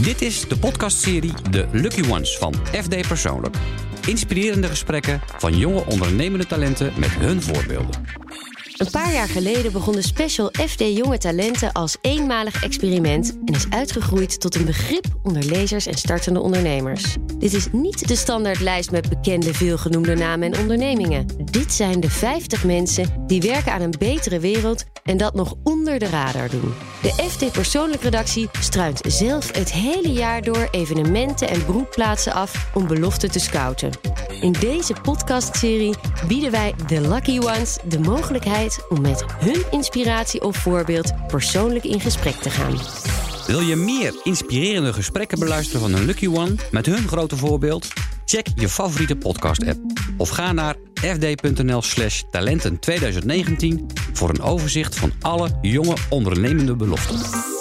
Dit is de podcastserie De Lucky Ones van FD Persoonlijk. Inspirerende gesprekken van jonge ondernemende talenten met hun voorbeelden. Een paar jaar geleden begon de special FD Jonge Talenten als eenmalig experiment en is uitgegroeid tot een begrip onder lezers en startende ondernemers. Dit is niet de standaardlijst met bekende veelgenoemde namen en ondernemingen. Dit zijn de 50 mensen die werken aan een betere wereld en dat nog onder de radar doen. De FD Persoonlijk Redactie struint zelf het hele jaar door evenementen en broedplaatsen af om beloften te scouten. In deze podcastserie bieden wij de Lucky Ones de mogelijkheid om met hun inspiratie of voorbeeld persoonlijk in gesprek te gaan. Wil je meer inspirerende gesprekken beluisteren van een Lucky One met hun grote voorbeeld? Check je favoriete podcast-app of ga naar fd.nl/slash talenten 2019 voor een overzicht van alle jonge ondernemende beloften.